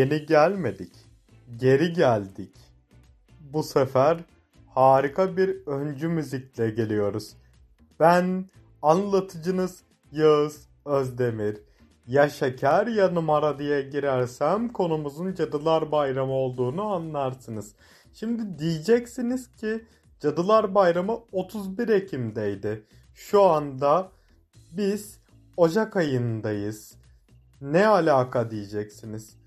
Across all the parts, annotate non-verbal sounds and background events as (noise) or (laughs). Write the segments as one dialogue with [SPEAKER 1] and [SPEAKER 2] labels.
[SPEAKER 1] yeni gelmedik. Geri geldik. Bu sefer harika bir öncü müzikle geliyoruz. Ben anlatıcınız Yağız Özdemir. Ya şeker ya numara diye girersem konumuzun Cadılar Bayramı olduğunu anlarsınız. Şimdi diyeceksiniz ki Cadılar Bayramı 31 Ekim'deydi. Şu anda biz Ocak ayındayız. Ne alaka diyeceksiniz.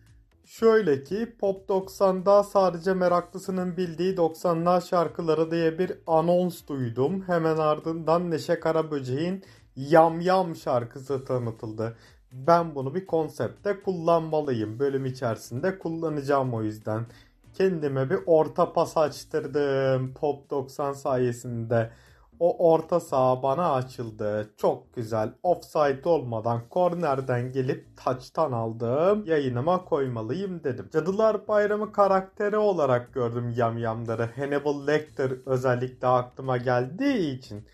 [SPEAKER 1] Şöyle ki Pop 90'da sadece meraklısının bildiği 90'lar şarkıları diye bir anons duydum. Hemen ardından Neşe Karaböcek'in Yam Yam şarkısı tanıtıldı. Ben bunu bir konsepte kullanmalıyım. Bölüm içerisinde kullanacağım o yüzden. Kendime bir orta pas açtırdım Pop 90 sayesinde. O orta saha bana açıldı. Çok güzel. Offside olmadan kornerden gelip taçtan aldım. Yayınıma koymalıyım dedim. Cadılar Bayramı karakteri olarak gördüm yamyamları. Hannibal Lecter özellikle aklıma geldiği için.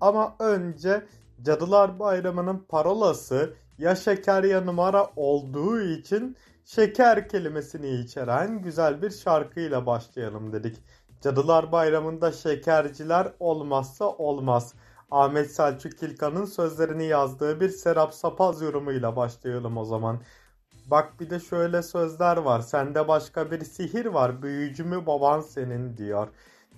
[SPEAKER 1] Ama önce Cadılar Bayramı'nın parolası ya şeker ya numara olduğu için şeker kelimesini içeren güzel bir şarkıyla başlayalım dedik. Cadılar Bayramı'nda şekerciler olmazsa olmaz. Ahmet Selçuk İlkan'ın sözlerini yazdığı bir Serap Sapaz yorumuyla başlayalım o zaman. Bak bir de şöyle sözler var. Sende başka bir sihir var. Büyücü mü baban senin diyor.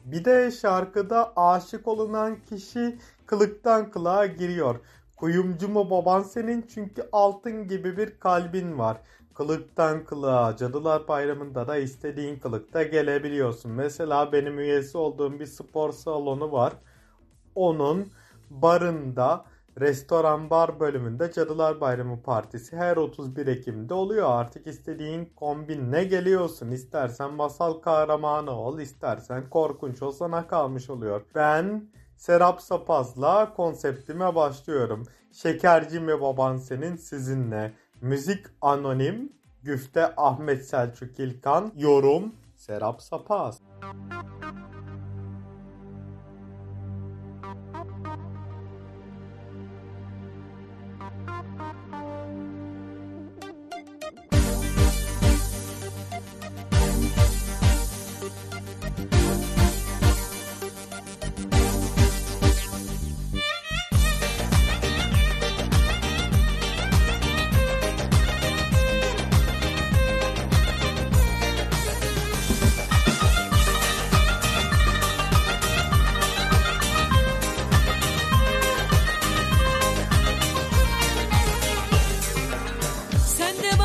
[SPEAKER 1] Bir de şarkıda aşık olunan kişi kılıktan kılığa giriyor. Kuyumcu mu baban senin çünkü altın gibi bir kalbin var. Kılıktan kılığa, Cadılar Bayramı'nda da istediğin kılıkta gelebiliyorsun. Mesela benim üyesi olduğum bir spor salonu var. Onun barında restoran bar bölümünde Cadılar Bayramı partisi her 31 Ekim'de oluyor. Artık istediğin kombinle geliyorsun. İstersen masal kahramanı ol, istersen korkunç ol sana kalmış oluyor. Ben Serap Sapaz'la konseptime başlıyorum. Şekerci mi baban senin sizinle. Müzik anonim. Güfte Ahmet Selçuk İlkan. Yorum Serap Sapaz.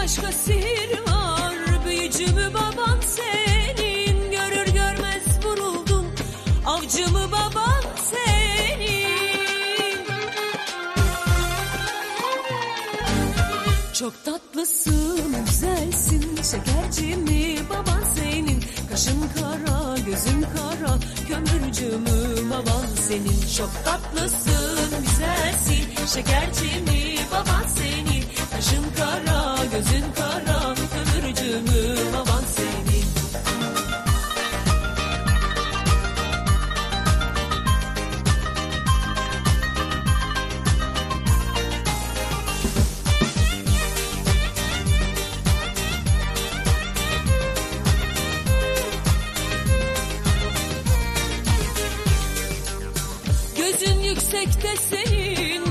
[SPEAKER 2] Başka sihir var. Büyücü mü baban senin. Görür görmez vuruldum. Avcı mı baban senin. Çok tatlısın, güzelsin. Şekerci mi baban senin? Kaşın kara, gözün kara. Kömürcü mü baban senin? Çok tatlısın, güzelsin. Şekerci mi baban senin Kaşın kara, gözün kara Kömürcü mü baban senin. Gözün yüksekte senin,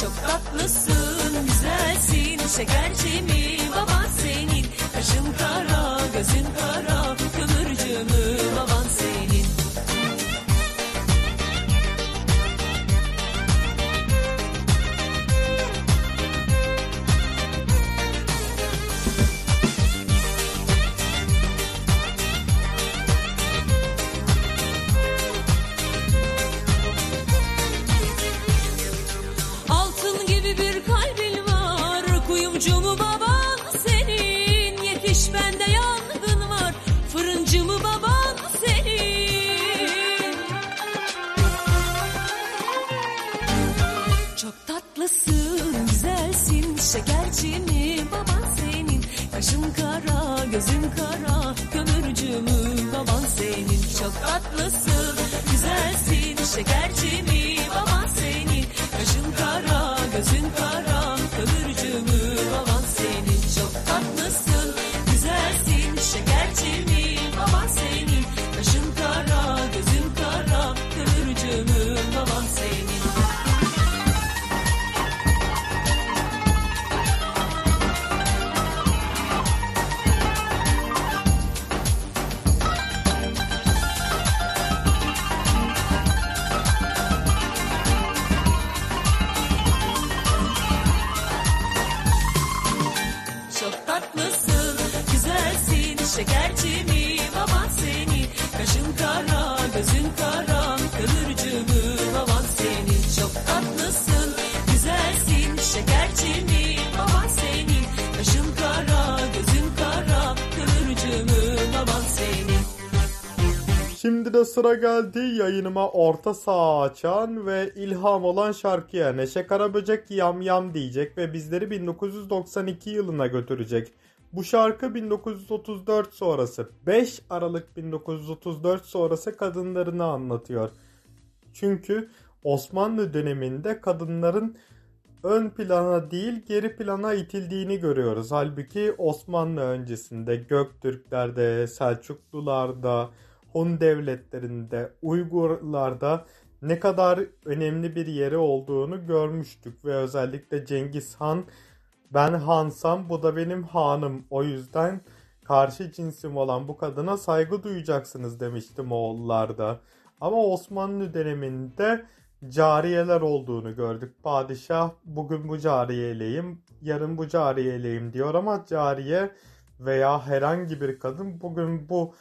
[SPEAKER 2] Çok tatlısın, güzelsin, şekerci mi baban senin? Kaşın kara, gözün kara, çok tatlısın, güzelsin, şekerci gözün kara, kömürcü mü baban senin? Çok tatlısın, güzelsin, şekerci mi baban senin? Kaşın kara, gözün kara, kömürcü mü baban senin?
[SPEAKER 1] Şimdi de sıra geldi yayınıma orta saha açan ve ilham olan şarkıya Neşe Karaböcek yam yam diyecek ve bizleri 1992 yılına götürecek. Bu şarkı 1934 sonrası 5 Aralık 1934 sonrası kadınlarını anlatıyor. Çünkü Osmanlı döneminde kadınların ön plana değil geri plana itildiğini görüyoruz. Halbuki Osmanlı öncesinde Göktürklerde, Selçuklularda, Hun devletlerinde, Uygurlarda ne kadar önemli bir yeri olduğunu görmüştük ve özellikle Cengiz Han ben hansam bu da benim hanım o yüzden karşı cinsim olan bu kadına saygı duyacaksınız demişti Moğollarda. Ama Osmanlı döneminde cariyeler olduğunu gördük. Padişah bugün bu cariyeleyim, yarın bu cariyeleyim diyor ama cariye veya herhangi bir kadın bugün bu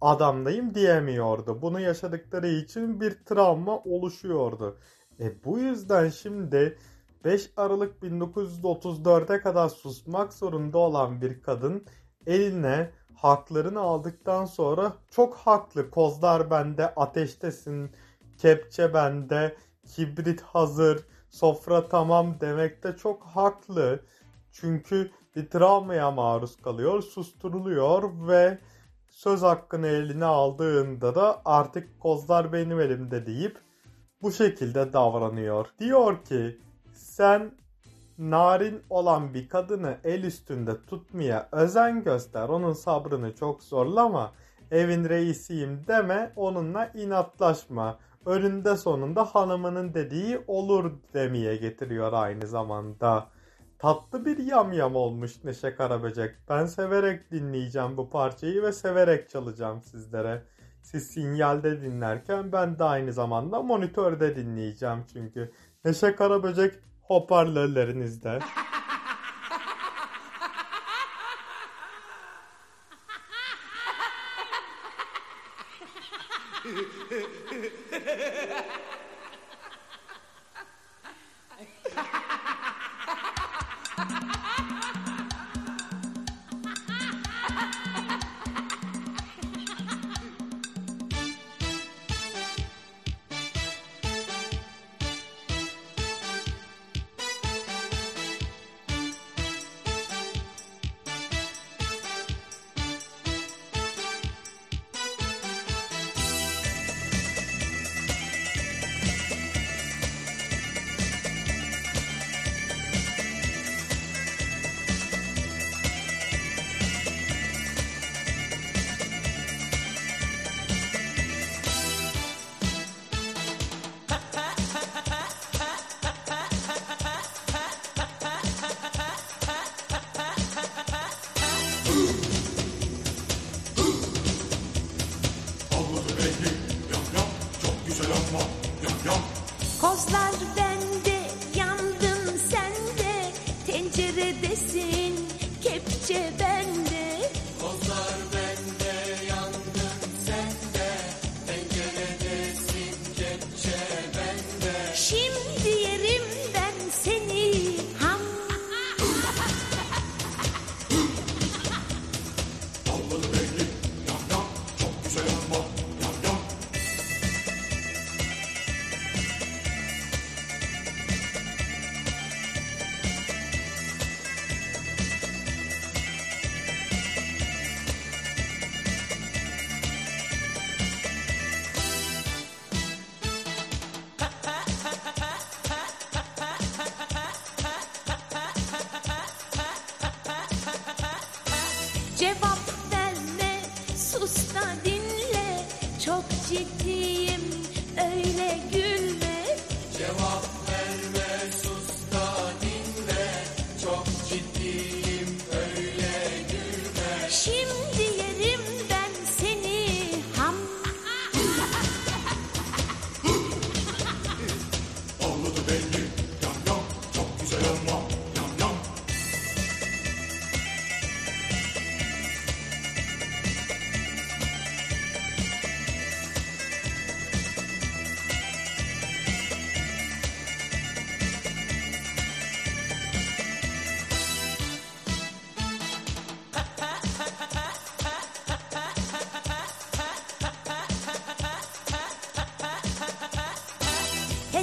[SPEAKER 1] adamdayım diyemiyordu. Bunu yaşadıkları için bir travma oluşuyordu. E bu yüzden şimdi 5 Aralık 1934'e kadar susmak zorunda olan bir kadın eline haklarını aldıktan sonra çok haklı. Kozlar bende, ateştesin, kepçe bende, kibrit hazır, sofra tamam demekte çok haklı. Çünkü bir travmaya maruz kalıyor, susturuluyor ve söz hakkını eline aldığında da artık kozlar benim elimde deyip bu şekilde davranıyor. Diyor ki sen narin olan bir kadını el üstünde tutmaya özen göster. Onun sabrını çok zorlama. Evin reisiyim deme. Onunla inatlaşma. Önünde sonunda hanımının dediği olur demeye getiriyor aynı zamanda. Tatlı bir yamyam olmuş Neşe Karaböcek. Ben severek dinleyeceğim bu parçayı ve severek çalacağım sizlere. Siz sinyalde dinlerken ben de aynı zamanda monitörde dinleyeceğim çünkü. Neşe Karaböcek hoparlörlerinizde.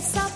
[SPEAKER 2] So.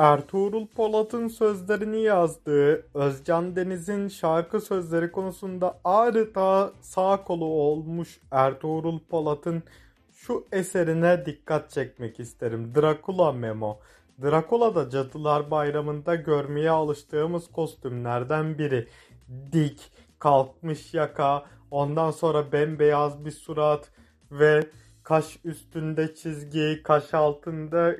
[SPEAKER 1] Ertuğrul Polat'ın sözlerini yazdığı Özcan Deniz'in şarkı sözleri konusunda adeta sağ kolu olmuş Ertuğrul Polat'ın şu eserine dikkat çekmek isterim. Dracula Memo. Dracula da Cadılar Bayramı'nda görmeye alıştığımız kostümlerden biri. Dik, kalkmış yaka, ondan sonra bembeyaz bir surat ve kaş üstünde çizgi, kaş altında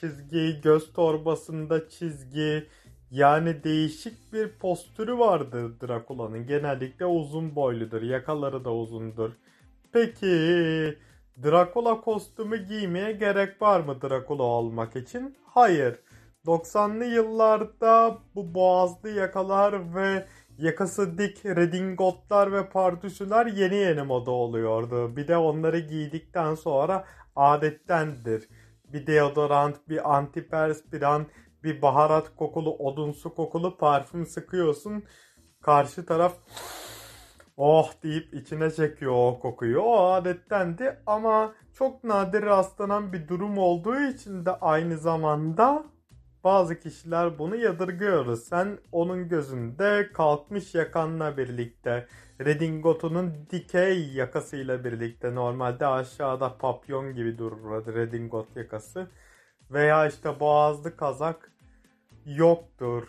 [SPEAKER 1] çizgi, göz torbasında çizgi. Yani değişik bir postürü vardır Drakula'nın. Genellikle uzun boyludur. Yakaları da uzundur. Peki Drakula kostümü giymeye gerek var mı Drakula olmak için? Hayır. 90'lı yıllarda bu boğazlı yakalar ve yakası dik redingotlar ve pardüsüler yeni yeni moda oluyordu. Bir de onları giydikten sonra adettendir. Bir deodorant, bir antiperspiran, bir baharat kokulu, odunsu kokulu parfüm sıkıyorsun. Karşı taraf oh deyip içine çekiyor o kokuyu. O adettendi ama çok nadir rastlanan bir durum olduğu için de aynı zamanda bazı kişiler bunu yadırgıyoruz. Sen onun gözünde kalkmış yakanla birlikte, redingotunun dikey yakasıyla birlikte normalde aşağıda papyon gibi durur redingot yakası. Veya işte boğazlı kazak yoktur.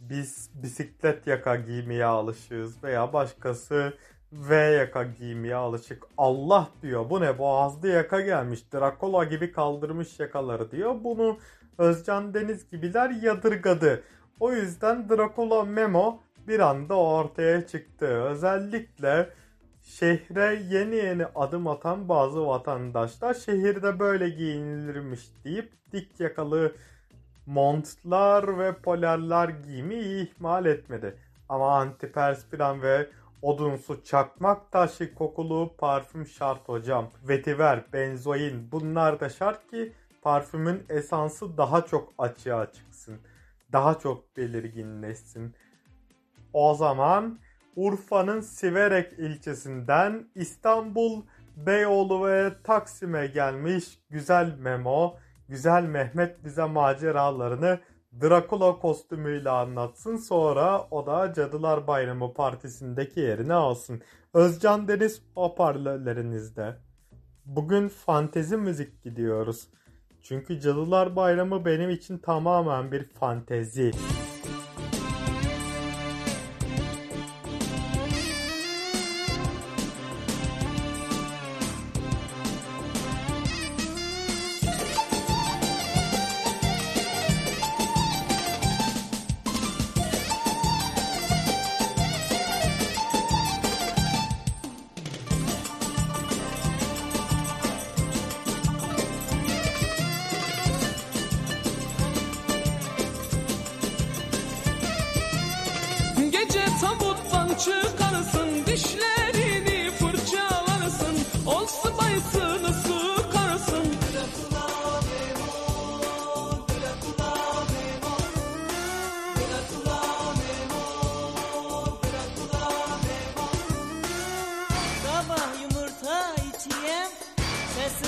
[SPEAKER 1] Biz bisiklet yaka giymeye alışığız veya başkası V yaka giymeye alışık. Allah diyor bu ne boğazlı yaka gelmiş. Dracula gibi kaldırmış yakaları diyor. Bunu Özcan Deniz gibiler yadırgadı. O yüzden Dracula Memo bir anda ortaya çıktı. Özellikle şehre yeni yeni adım atan bazı vatandaşlar şehirde böyle giyinilirmiş deyip dik yakalı montlar ve polarlar giyimi ihmal etmedi. Ama antiperspiran ve odunsu çakmak taşı kokulu parfüm şart hocam. Vetiver, benzoin bunlar da şart ki parfümün esansı daha çok açığa çıksın. Daha çok belirginleşsin. O zaman Urfa'nın Siverek ilçesinden İstanbul, Beyoğlu ve Taksim'e gelmiş güzel Memo, güzel Mehmet bize maceralarını Dracula kostümüyle anlatsın. Sonra o da Cadılar Bayramı partisindeki yerini alsın. Özcan Deniz hoparlörlerinizde. Bugün fantezi müzik gidiyoruz. Çünkü Cadılar Bayramı benim için tamamen bir fantezi.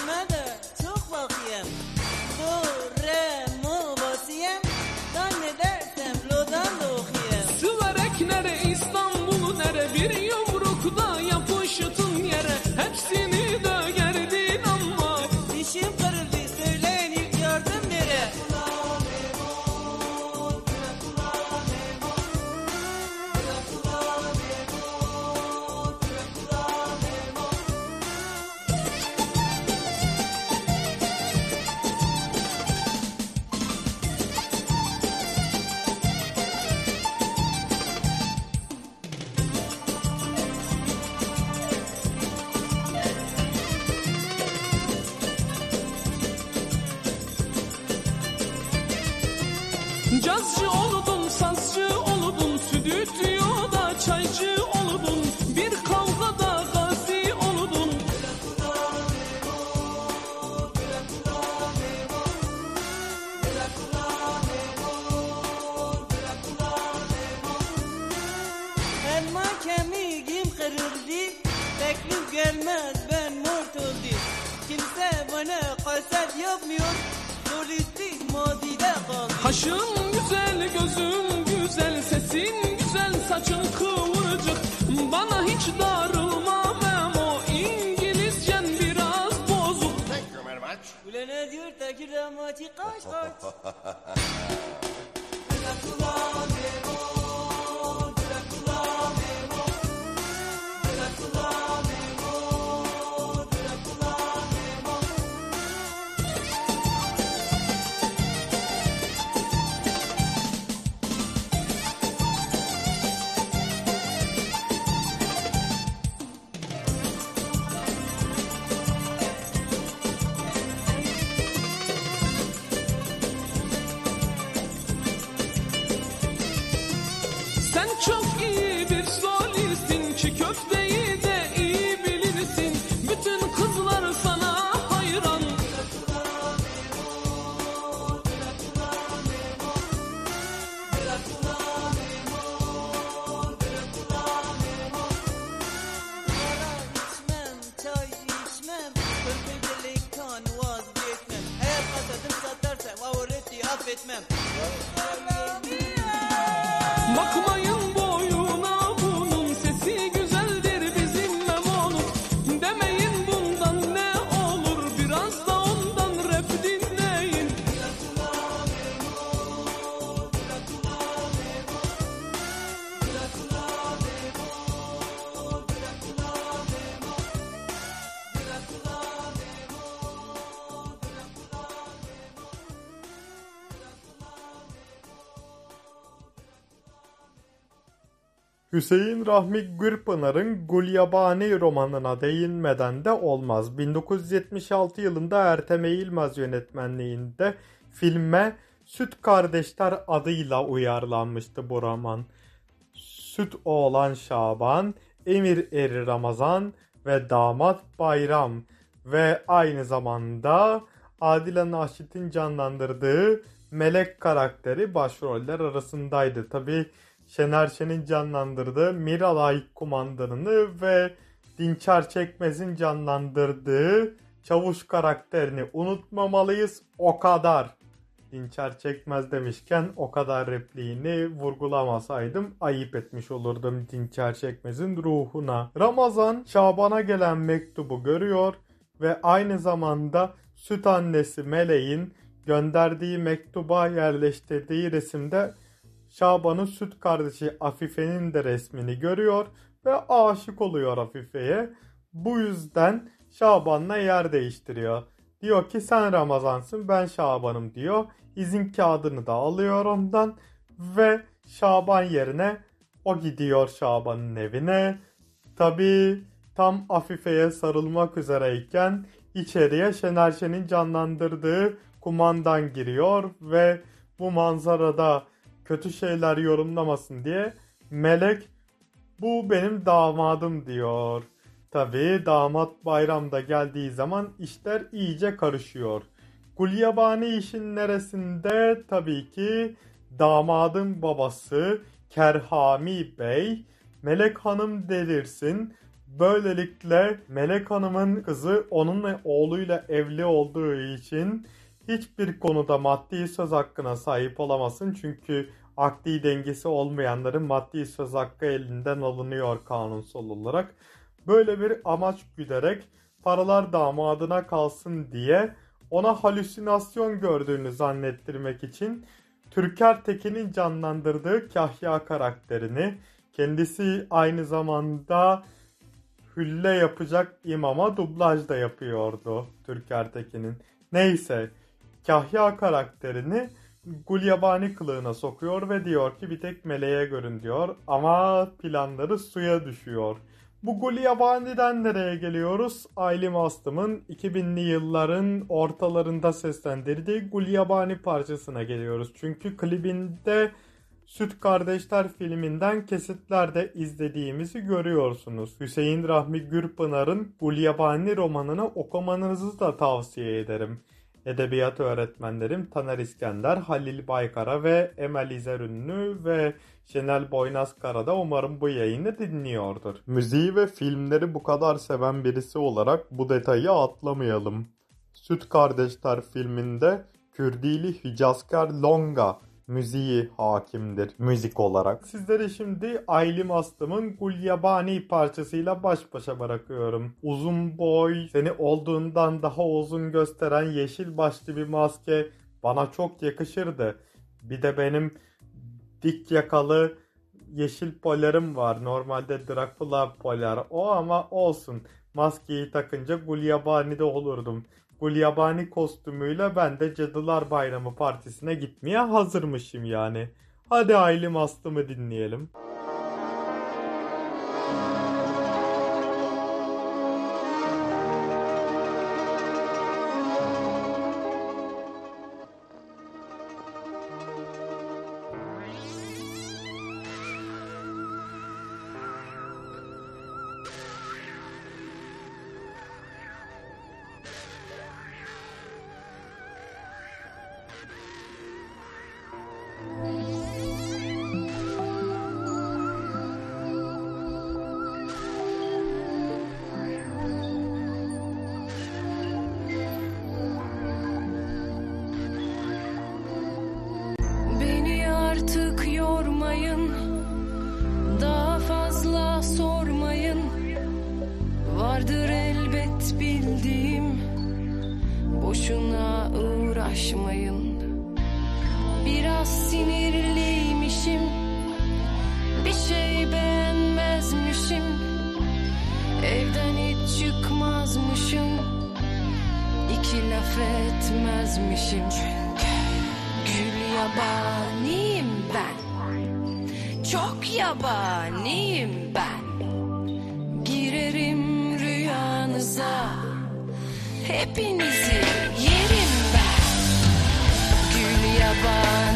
[SPEAKER 3] another hiç darılma Memo, İngilizcen biraz bozuk.
[SPEAKER 4] Ulan ne diyor Tekir Ramati kaç kaç (laughs)
[SPEAKER 1] Hüseyin Rahmi Gürpınar'ın Gulyabani romanına değinmeden de olmaz. 1976 yılında Ertem Eğilmez yönetmenliğinde filme Süt Kardeşler adıyla uyarlanmıştı bu roman. Süt oğlan Şaban, Emir eri Ramazan ve damat Bayram ve aynı zamanda Adile Naşit'in canlandırdığı Melek karakteri başroller arasındaydı. Tabi Şener Şen'in canlandırdığı Miralay kumandanını ve Dinçer Çekmez'in canlandırdığı Çavuş karakterini unutmamalıyız o kadar. Dinçer Çekmez demişken o kadar repliğini vurgulamasaydım ayıp etmiş olurdum Dinçer Çekmez'in ruhuna. Ramazan Şaban'a gelen mektubu görüyor ve aynı zamanda süt annesi Meleğin gönderdiği mektuba yerleştirdiği resimde Şaban'ın süt kardeşi Afife'nin de resmini görüyor ve aşık oluyor Afife'ye. Bu yüzden Şaban'la yer değiştiriyor. Diyor ki sen Ramazansın ben Şaban'ım diyor. İzin kağıdını da alıyor ondan ve Şaban yerine o gidiyor Şaban'ın evine. Tabi tam Afife'ye sarılmak üzereyken içeriye Şener Şen'in canlandırdığı kumandan giriyor ve bu manzarada kötü şeyler yorumlamasın diye Melek bu benim damadım diyor. Tabi damat bayramda geldiği zaman işler iyice karışıyor. Gulyabani işin neresinde? Tabii ki damadın babası Kerhami Bey Melek Hanım delirsin. Böylelikle Melek Hanım'ın kızı onunla oğluyla evli olduğu için hiçbir konuda maddi söz hakkına sahip olamasın. Çünkü akdi dengesi olmayanların maddi söz hakkı elinden alınıyor kanunsal olarak. Böyle bir amaç güderek paralar damadına kalsın diye ona halüsinasyon gördüğünü zannettirmek için Türker Tekin'in canlandırdığı Kahya karakterini kendisi aynı zamanda hülle yapacak imama dublaj da yapıyordu Türker Tekin'in. Neyse Kahya karakterini Gulyabani kılığına sokuyor ve diyor ki bir tek meleğe görün diyor ama planları suya düşüyor. Bu Gulyabani'den nereye geliyoruz? Aylin Aslım'ın 2000'li yılların ortalarında seslendirdiği Gulyabani parçasına geliyoruz. Çünkü klibinde Süt Kardeşler filminden kesitlerde izlediğimizi görüyorsunuz. Hüseyin Rahmi Gürpınar'ın Gulyabani romanını okumanızı da tavsiye ederim. Edebiyat öğretmenlerim Taner İskender, Halil Baykara ve Emel İzer Ünlü ve Şenel Boynazkara da umarım bu yayını dinliyordur. Müziği ve filmleri bu kadar seven birisi olarak bu detayı atlamayalım. Süt Kardeşler filminde Kürdili Hicazkar Longa müziği hakimdir müzik olarak. Sizleri şimdi Aylin Aslım'ın Gulyabani parçasıyla baş başa bırakıyorum. Uzun boy, seni olduğundan daha uzun gösteren yeşil başlı bir maske bana çok yakışırdı. Bir de benim dik yakalı yeşil polarım var. Normalde Dracula polar o ama olsun. Maskeyi takınca Gulyabani'de olurdum. Gulyabani kostümüyle ben de Cadılar Bayramı partisine gitmeye hazırmışım yani. Hadi Aylin Aslım'ı dinleyelim.
[SPEAKER 2] İki laf etmezmişim. Gül yabaniyim ben. Çok yabaniyim ben. Girerim rüyanıza. Hepinizi yerim ben. Gül yabaniyim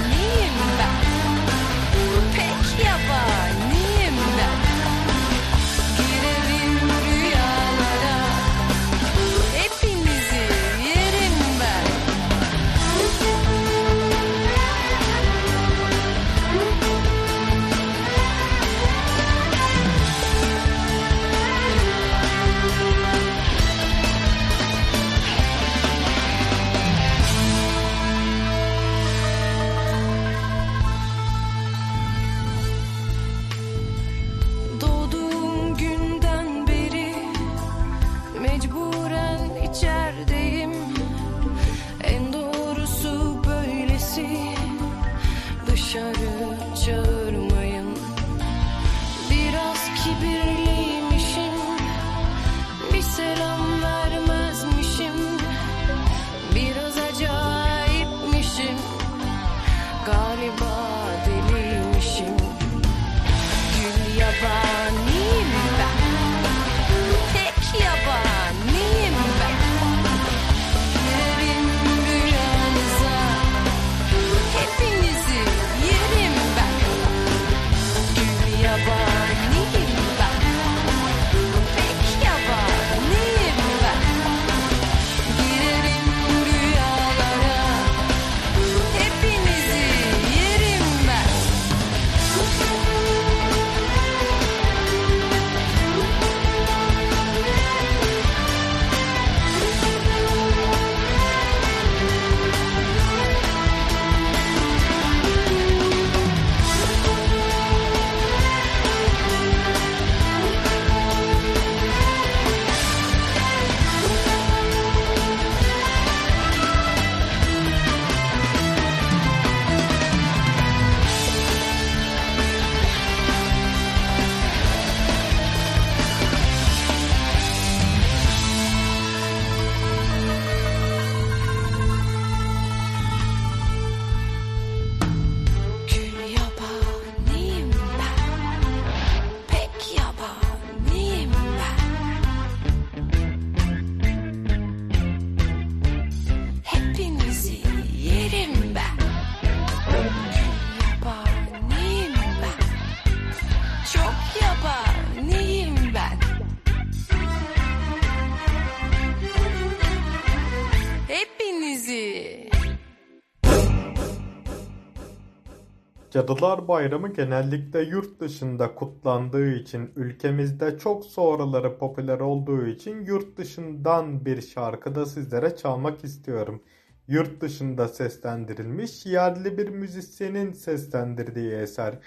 [SPEAKER 1] Cadılar Bayramı genellikle yurt dışında kutlandığı için, ülkemizde çok sonraları popüler olduğu için yurt dışından bir şarkı da sizlere çalmak istiyorum. Yurt dışında seslendirilmiş yerli bir müzisyenin seslendirdiği eser.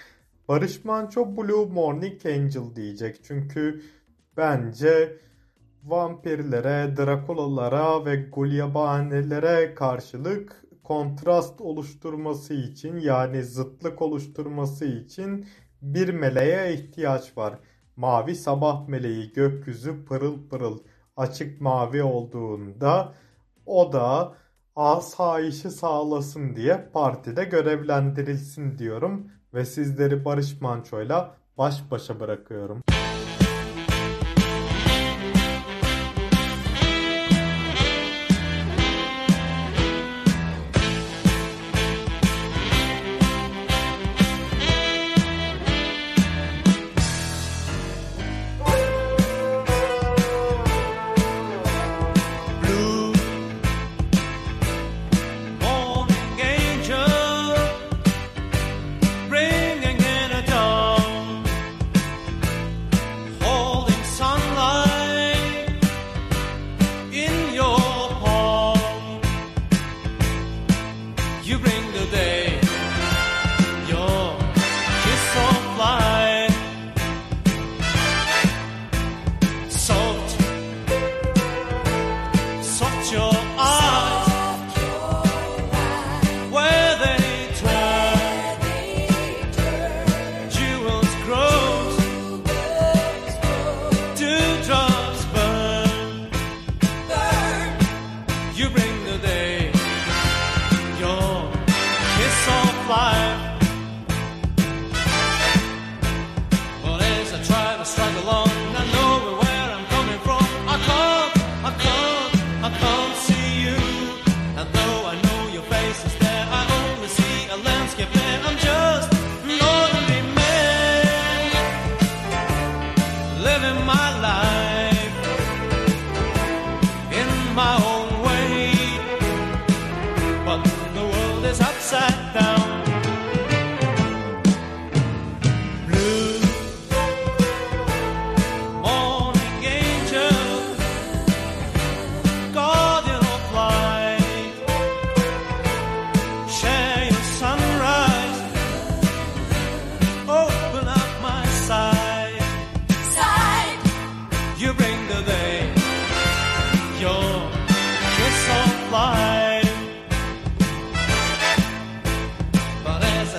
[SPEAKER 1] Barış Manço Blue Morning Angel diyecek çünkü bence vampirlere, Drakula'lara ve Gulyabanelere karşılık kontrast oluşturması için yani zıtlık oluşturması için bir meleğe ihtiyaç var. Mavi sabah meleği gökyüzü pırıl pırıl açık mavi olduğunda o da asayişi sağlasın diye partide görevlendirilsin diyorum ve sizleri Barış Manço'yla baş başa bırakıyorum.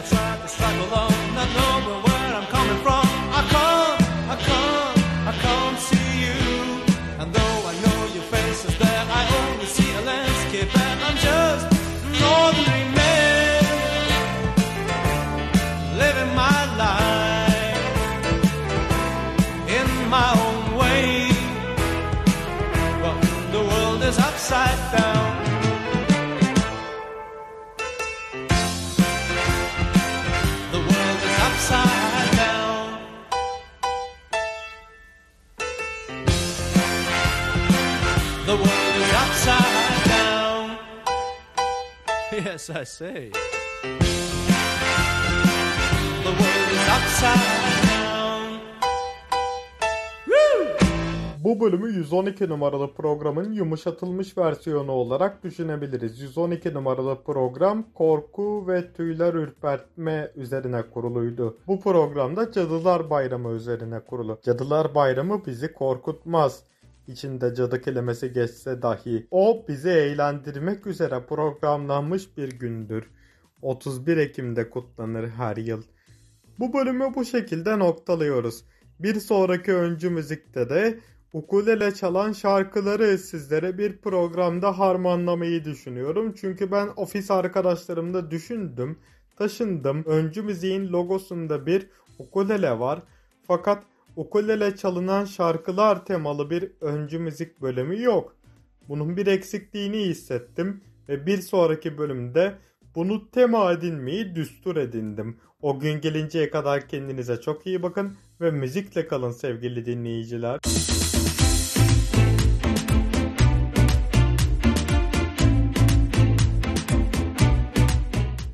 [SPEAKER 5] Try to not knowing where I'm coming from, I can't, I I can't see you. And though I know your face is there, I only see a landscape, and I'm just an ordinary man, living my life in my own way. But the world is upside down. Yes, I say. The world is upside down. Woo!
[SPEAKER 1] Bu bölümü 112 numaralı programın yumuşatılmış versiyonu olarak düşünebiliriz. 112 numaralı program korku ve tüyler ürpertme üzerine kuruluydu. Bu programda Cadılar Bayramı üzerine kurulu. Cadılar Bayramı bizi korkutmaz. İçinde cadı kelimesi geçse dahi. O bizi eğlendirmek üzere programlanmış bir gündür. 31 Ekim'de kutlanır her yıl. Bu bölümü bu şekilde noktalıyoruz. Bir sonraki öncü müzikte de ukulele çalan şarkıları sizlere bir programda harmanlamayı düşünüyorum. Çünkü ben ofis arkadaşlarımda düşündüm, taşındım. Öncü müziğin logosunda bir ukulele var. Fakat ukulele çalınan şarkılar temalı bir öncü müzik bölümü yok. Bunun bir eksikliğini hissettim ve bir sonraki bölümde bunu tema edinmeyi düstur edindim. O gün gelinceye kadar kendinize çok iyi bakın ve müzikle kalın sevgili dinleyiciler.